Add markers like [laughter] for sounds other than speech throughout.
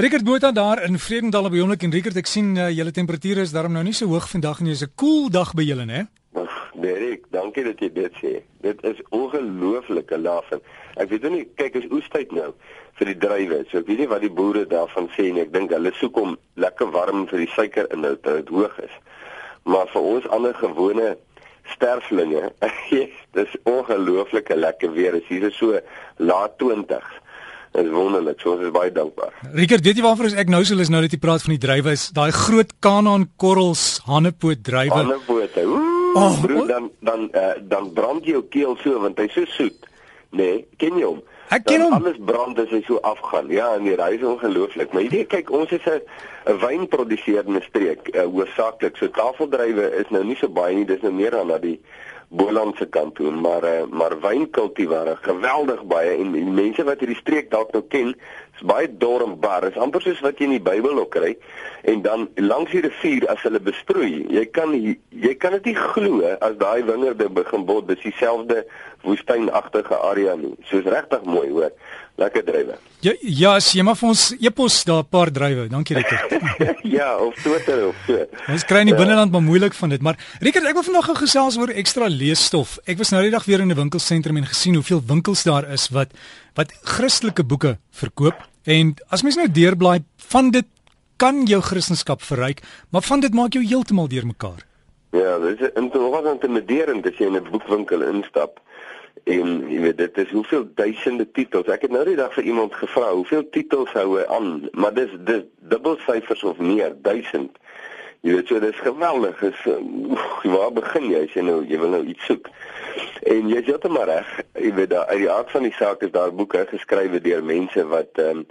Rickert Botha daar in Vredendal by oomblik en Rickert ek sien uh, julle temperature is daarom nou nie so hoog vandag nie. Dis 'n koel cool dag by julle, né? Derek, dankie dat jy dit sê. Dit is ongelooflike laaf. Ek weet nie, kyk is oestyd nou vir die druiwe. So ek weet nie wat die boere daarvan sê nie. Ek dink hulle soek om lekker warm vir die suikerinhoud dat dit hoog is. Maar vir ons ander gewone sterflinge, [laughs] dis ongelooflike lekker weer. Dit is hier so laat 20s. Dit is wonderlik. So ons is baie dankbaar. Rickert, weet jy waarvoor ek nou sou is nou dat jy praat van die drywe is daai groot Kanaan korrels hannepoot drywe. Hannepoot. Oh, broer, dan dan uh, dan brand jou keel so want hy's so soet. Nee, ken jy hom? Ek ken hom. Alles brand as hy so afgaan. Ja, nee, hy is ongelooflik. Maar jy kyk, ons is 'n 'n wynproduserende streek, uh, hoofsaaklik. So tafeldrywe is nou nie so baie nie, dis nou meer aan na die Bolandse kant toe, maar uh, maar wynkultivare geweldig baie. En die mense wat hierdie streek dalk nou ken, is baie dor en bar. Dit is amper soos wat jy in die Bybel ook kry. En dan langs die rivier as hulle besproei, jy kan jy kan dit nie glo as daai wingerde begin bot, dis dieselfde woestynagtige area nie. Soos regtig mooi, hoor. Lekker drywe. Ja, ja, jy maar vir ons epos daar 'n paar drywe. Dankie Rickert. [laughs] ja, op Twitter of so. Ons kry in die ja. binneland maar moeilik van dit, maar Rickert, ek wil vandag gou gesels oor ekstra leesstof. Ek was nou die dag weer in 'n winkelsentrum en gesien hoeveel winkels daar is wat wat Christelike boeke verkoop. En as mens nou deurblaai, van dit kan jou Christendom verryk, maar van dit maak jou heeltemal deurmekaar. Ja, dit is intoe wat intimiderend as jy in 'n boekwinkel instap. En jy weet dit is hoeveel duisende titels. Ek het nou die dag vir iemand gevra, hoeveel titels hou hy aan? Maar dis dis dubbelsyfers of meer, duisend. Jy weet so dis geweldig. Is oef, waar begin jy as jy nou jy wil nou iets soek? En jy dit maar reg. Jy weet daar uit die aard van die saak is daar boeke geskrywe deur mense wat ehm um,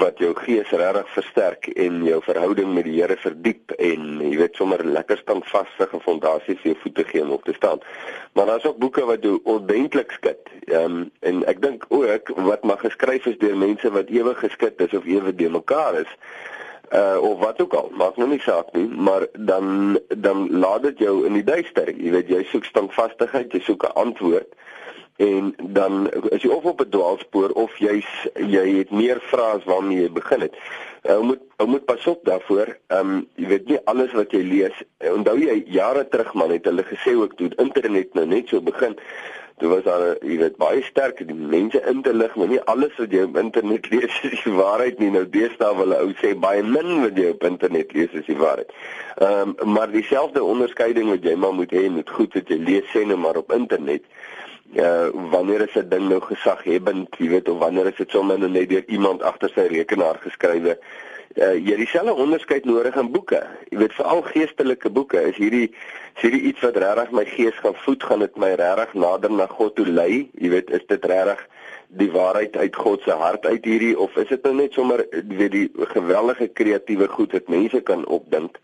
wat jou gees regtig versterk en jou verhouding met die Here verdiep en jy weet sommer lekker standvaste fondasie vir jou voete gee om op te staan. Maar daar's ook boeke wat jou ordentlik skud. Ehm um, en ek dink ook wat mag geskryf is deur mense wat ewig geskit is of ewig de mekaar is uh of wat ook al maak nou nie saak nie maar dan dan laat dit jou in die duister jy weet jy soek standvastigheid jy soek 'n antwoord en dan is jy of op 'n dwaalspoor of jy's jy het meer vrae as waarmee jy begin het. Ou uh, moet ou moet pas op daarvoor. Ehm um, jy weet nie alles wat jy lees. Uh, onthou jy jare terug man het hulle gesê ook toe internet nou net so begin. Dit was al jy weet baie sterk die mense in te lig, maar nie alles wat jy op internet [laughs] lees is die waarheid nie. Nou deesdae wil ou sê baie min wat jy op internet lees is die waarheid. Ehm um, maar dieselfde onderskeiding wat jy maar moet hê met goed wat jy lees sê nou maar op internet ja wanneer is 'n ding nou gesaghebend jy weet of wanneer is dit sommer net deur iemand agter sy rekenaar geskrywe? Uh, jy het dieselfde onderskeid nodig in boeke. Jy weet veral geestelike boeke. Is hierdie is hierdie iets wat regtig my gees gaan voed gaan dit my regtig nader na God toe lei? Jy weet is dit regtig die waarheid uit God se hart uit hierdie? Of is dit nou net sommer weet die geweldige kreatiewe goed wat mense kan opdink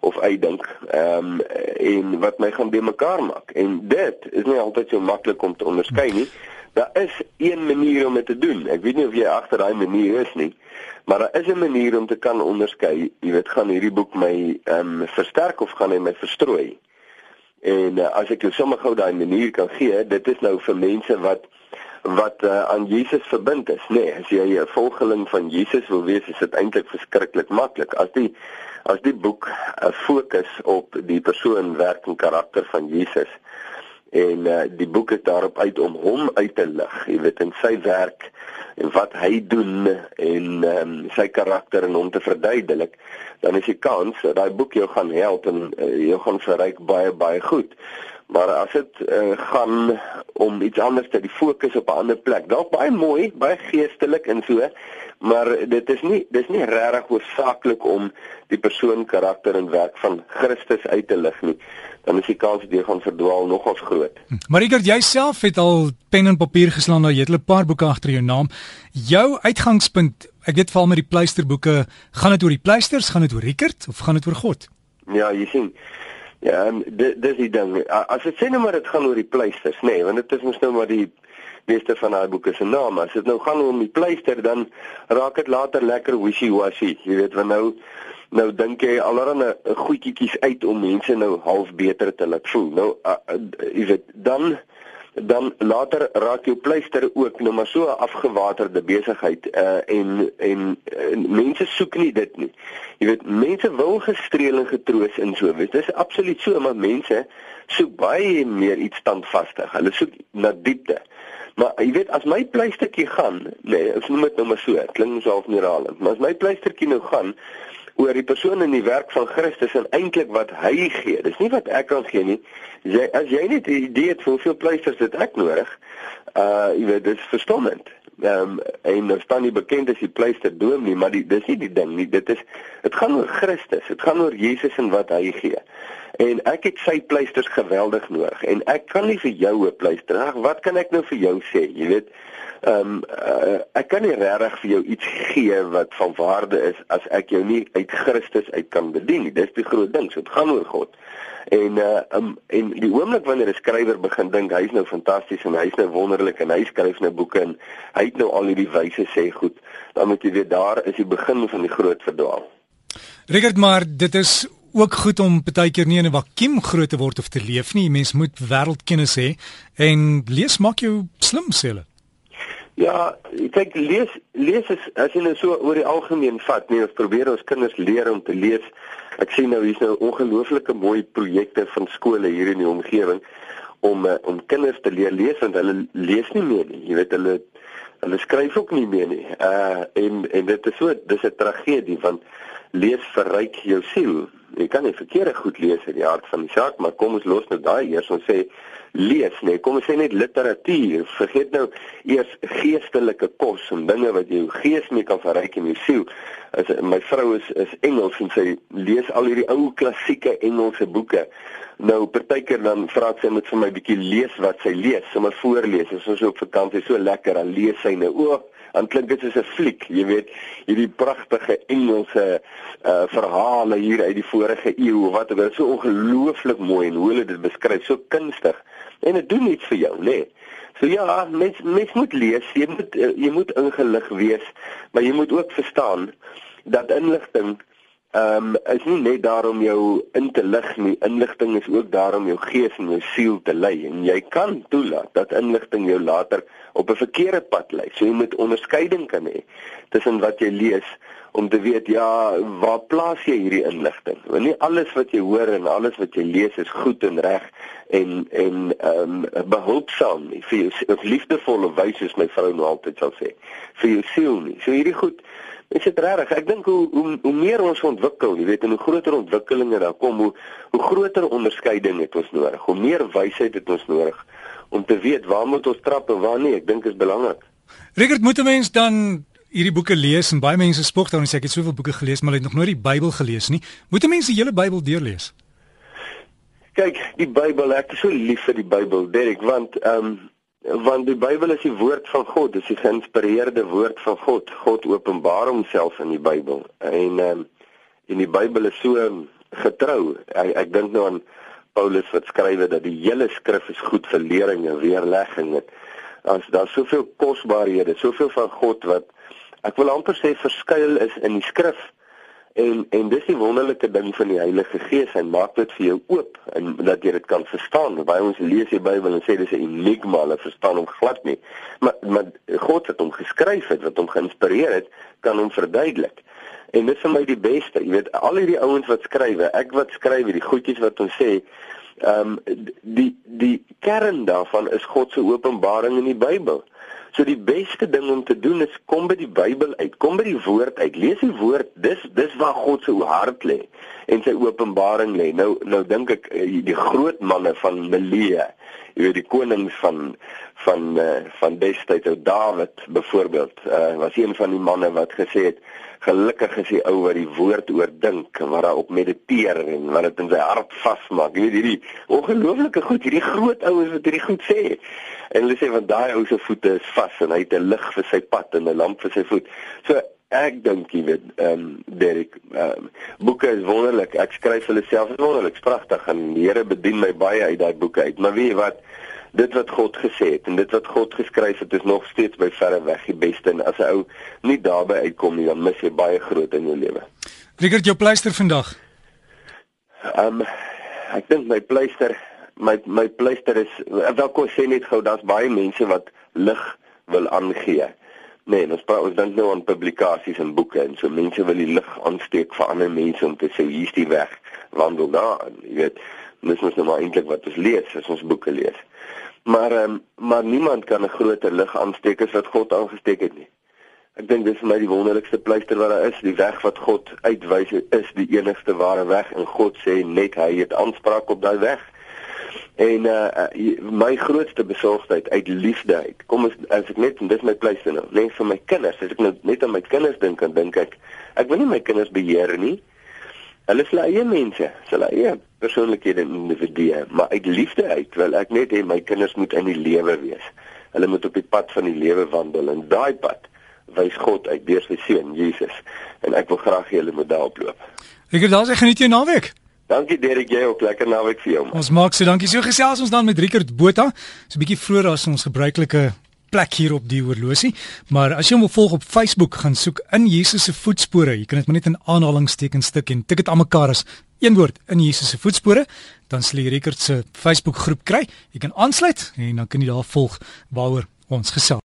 of uitdink ehm um, en wat my gaan bymekaar maak. En dit is nie altyd so maklik om te onderskei nie. Daar is een manier om dit te doen. Ek weet nie of jy agter daai manier is nie, maar daar is 'n manier om te kan onderskei. Jy weet, gaan hierdie boek my ehm um, versterk of gaan hy my verstrooi? En uh, as ek jou sommer gou daai manier kan gee, dit is nou vir mense wat wat uh, aan Jesus verbind is, nê. Nee, as jy 'n volgeling van Jesus wil wees, is dit eintlik verskriklik maklik. As die as die boek 'n fokus op die persoon, werk en karakter van Jesus en uh, die boek is daarop uit om hom uit te lig, jy weet in sy werk en wat hy doen en um, sy karakter en hom te verduidelik, dan is die kans dat daai boek jou gaan help en uh, jou gaan verryk baie baie goed. Maar as dit uh, gaan om iets anders te die fokus op 'n ander plek, dalk baie mooi, baie geestelik en so, maar dit is nie dis nie regtig hoofsaaklik om die persoon karakter en werk van Christus uit te lig nie dan is die kans dat jy gaan verdwaal nogals groot. Hm. Maar Richard, jouself het al pen en papier geslaan nou jy het 'n paar boeke agter jou naam. Jou uitgangspunt, ek weet veral met die pleisterboeke, gaan dit oor die pleisters, gaan dit oor Richard of gaan dit oor God? Ja, jy sien. Ja, dit dis die ding. As dit sê nou maar dit gaan oor die pleisters, nê, nee, want dit is mos nou maar die meeste van daai boeke se naam. As dit nou gaan om die pleister, dan raak dit later lekker wishy-washy. Jy weet, want nou nou dink jy allerlei goedjies uit om mense nou half beter te laat voel. Nou uh, uh, jy weet, dan dan later raak jou pleister ook nou maar so 'n afgewaterde besigheid uh en, en en mense soek nie dit nie. Jy weet mense wil gestreel en getroos in so wees. Dis absoluut so maar mense soek baie meer iets standvastig. Hulle soek na diepte. Maar jy weet as my pleistertjie gaan, nee, ek noem dit nou maar so, klink so half neuralend, maar as my pleistertjie nou gaan oor die persoon in die werk van Christus en eintlik wat hy gee. Dis nie wat ek kan gee nie. Jy as jy net 'n idee het hoeveel pleisters dit ek nodig, uh jy weet dis verstommend. Ehm um, en nou staan nie bekend as die pleister doom nie, maar die, dis nie die ding nie. Dit is dit gaan oor Christus. Dit gaan oor Jesus en wat hy gee. En ek het sy pleisters geweldig nodig en ek kan nie vir jou 'n pleister. Ag, wat kan ek nou vir jou sê? Jy weet, ehm um, uh, ek kan nie regtig vir jou iets gee wat van waarde is as ek jou nie uit Christus uit kan bedien nie. Dis die groot ding. So dit gaan oor God. En uh um, en die oomblik wanneer 'n skrywer begin dink hy's nou fantasties en hy's nou wonderlik en hy skryf nou boeke en hy het nou al hierdie wyse sê goed, dan moet jy weet daar is die begin van die groot verdwaal. Richard, maar dit is ook goed om baie keer nie in 'n vakuum groot te word of te leef nie. Mens moet wêreldkennis hê en lees maak jou slim sê hulle. Ja, ek kyk lees lees is as jy nou so oor die algemeen vat, nee, ons probeer ons kinders leer om te lees. Ek sien nou hier's nou ongelooflike mooi projekte van skole hier in die omgewing om uh, om kinders te leer lees want hulle lees nie meer nie. Jy weet hulle hulle skryf ook nie meer nie. Uh en en dit is so dis 'n tragedie want lees verryk jou siel. Jy kan nie verkeerde goed lees in die hart van die saak, maar kom ons los nou daai eers ons sê lees, nee, kom ons sê net literatuur. Vergeet nou eers geestelike kos en dinge wat jou gees mee kan verryk in jou siel. As my vrou is is Engels en sy lees al hierdie ou klassieke Engelse boeke. Nou partykeer dan vra sy met vir my bietjie lees wat sy lees, sommer voorlees. Ons op vakansie so lekker dan lees sy nou. O, dan klink dit soos 'n fliek, jy weet, hierdie pragtige Engelse uh verhale hier uit die vorige eeu wat dit is so ongelooflik mooi en hoe hulle dit beskryf, so kunstig. En dit doen iets vir jou, nê. Nee. So ja, mens mens moet lees, jy moet uh, jy moet ingelig wees, maar jy moet ook verstaan dat inligting ehm um, is nie net daarom jou in te lig nie. Inligting is ook daarom jou gees en jou siel te lei en jy kan toelaat dat inligting jou later op 'n verkeerde pad lei. So jy moet onderskeiding kan hê tussen wat jy lees om te weet ja, waar plaas jy hierdie inligting? Want nie alles wat jy hoor en alles wat jy lees is goed en reg en en ehm um, behulpsaam nie vir jou of liefdevolle wyse soos my vrou nou altyd sal sê vir jou siel nie. So hierdie goed Ek sê regtig, ek dink hoe, hoe hoe meer ons ontwikkel, jy weet, en hoe groter ontwikkelinge daar kom, hoe hoe groter onderskeiding het ons nodig. Hoe meer wysheid het ons nodig om te weet waar moet ons trap en waar nie. Ek dink dit is belangrik. Richard, moet 'n mens dan hierdie boeke lees en baie mense spog dan sê ek het soveel boeke gelees, maar ek het nog nooit die Bybel gelees nie. Moet 'n mens die hele Bybel deurlees? Kyk, die Bybel, ek is so lief vir die Bybel, Derek, want ehm um, want die Bybel is die woord van God, dis die geïnspireerde woord van God. God openbaar homself in die Bybel. En ehm um, en die Bybel is so getrou. Ek, ek dink nou aan Paulus wat skryf dat die hele skrif is goed vir lering en weerlegging. As daar soveel kosbarehede, soveel van God wat ek wil amper sê verskuil is in die skrif. En en dis die wonderlike ding van die Heilige Gees, hy maak dit vir jou oop en dat jy dit kan verstaan. Baie ons lees die Bybel en sê dis 'n enigma, hulle verstaan hom glad nie. Maar maar God het hom geskryf het, wat hom geïnspireer het, kan hom verduidelik. En dit is vir my die beste. Jy weet, al hierdie ouens wat skrywe, ek wat skryf, die goedjies wat ons sê, ehm um, die die kern daarvan is God se openbaring in die Bybel. So die beste ding om te doen is kom by die Bybel uit, kom by die woord uit. Lees die woord. Dis dis waar God se hart lê en sy openbaring lê. Nou nou dink ek eh, die groot manne van Melee, jy weet die konings van van uh, van destyds, ou Dawid byvoorbeeld, uh, was een van die manne wat gesê het gelukkig is die ou wat die woord oordink en wat daarop mediteer en wat dit in sy hart vasmaak. Jy weet hierdie ongelooflike goed, hierdie groot ouens wat hierdie goed sê. En hulle sê want daai ou se voete is vas en hy het 'n lig vir sy pad en 'n lamp vir sy voet. So ek dink jy weet, ehm um, Derek, ehm um, boeke is wonderlik. Ek skryf hulle self is wonderlik, pragtig en die Here bedien my baie uit daai boeke uit. Maar weet jy wat? dit wat God gesê het en dit wat God geskryf het is nog steeds by verre weg die beste en as 'n ou nie daarby uitkom nie dan mis jy baie groot in jou lewe. Rigert jou pleister vandag. Ehm um, ek dink my pleister my my pleister is wel kom sê net gou daar's baie mense wat lig wil aangee. Nee, ons praat ons dink nou aan publikasies en boeke en so mense wil die lig aansteek vir ander mense om te sê hier's die weg, wandel daar. Jy weet, dis mos nou maar eintlik wat ons lees as ons boeke lees. Maar um, maar niemand kan 'n groter lig aansteek as wat God aangesteek het nie. Ek dink dis vir my die wonderlikste pleister wat daar is, die weg wat God uitwys is die enigste ware weg en God sê net hy het aanspraak op daai weg. En uh, my grootste besorgdheid uit liefde uit. Kom as, as ek net dis my pleister nou, net vir my kinders. As ek nou net aan my kinders dink en dink ek ek wil nie my kinders beheer nie. Hulle is hulle eie mense, hulle eie persoonlikhede en individue, maar uit liefde uit wil ek net hê my kinders moet in die lewe wees. Hulle moet op die pad van die lewe wandel en daai pad wys God uit deur sy seun Jesus en ek wil graag hê julle moet daarop loop. Ek het daar's ek geniet jou naweek. Dankie Derek, jy ook lekker naweek vir jou. Man. Ons maak so dankie. So gesels ons dan met Rickert Botha. So 'n bietjie vroeër as ons gebruikelike plek hier op die horlosie. Maar as jy hom volg op Facebook, gaan soek in Jesus se voetspore. Jy kan dit maar net in aanhalingstekens tik en tik dit aan mekaar as een woord in Jesus se voetspore, dan sal jy Rickert se Facebook groep kry. Jy kan aansluit en dan kan jy daar volg waaroor ons gesels.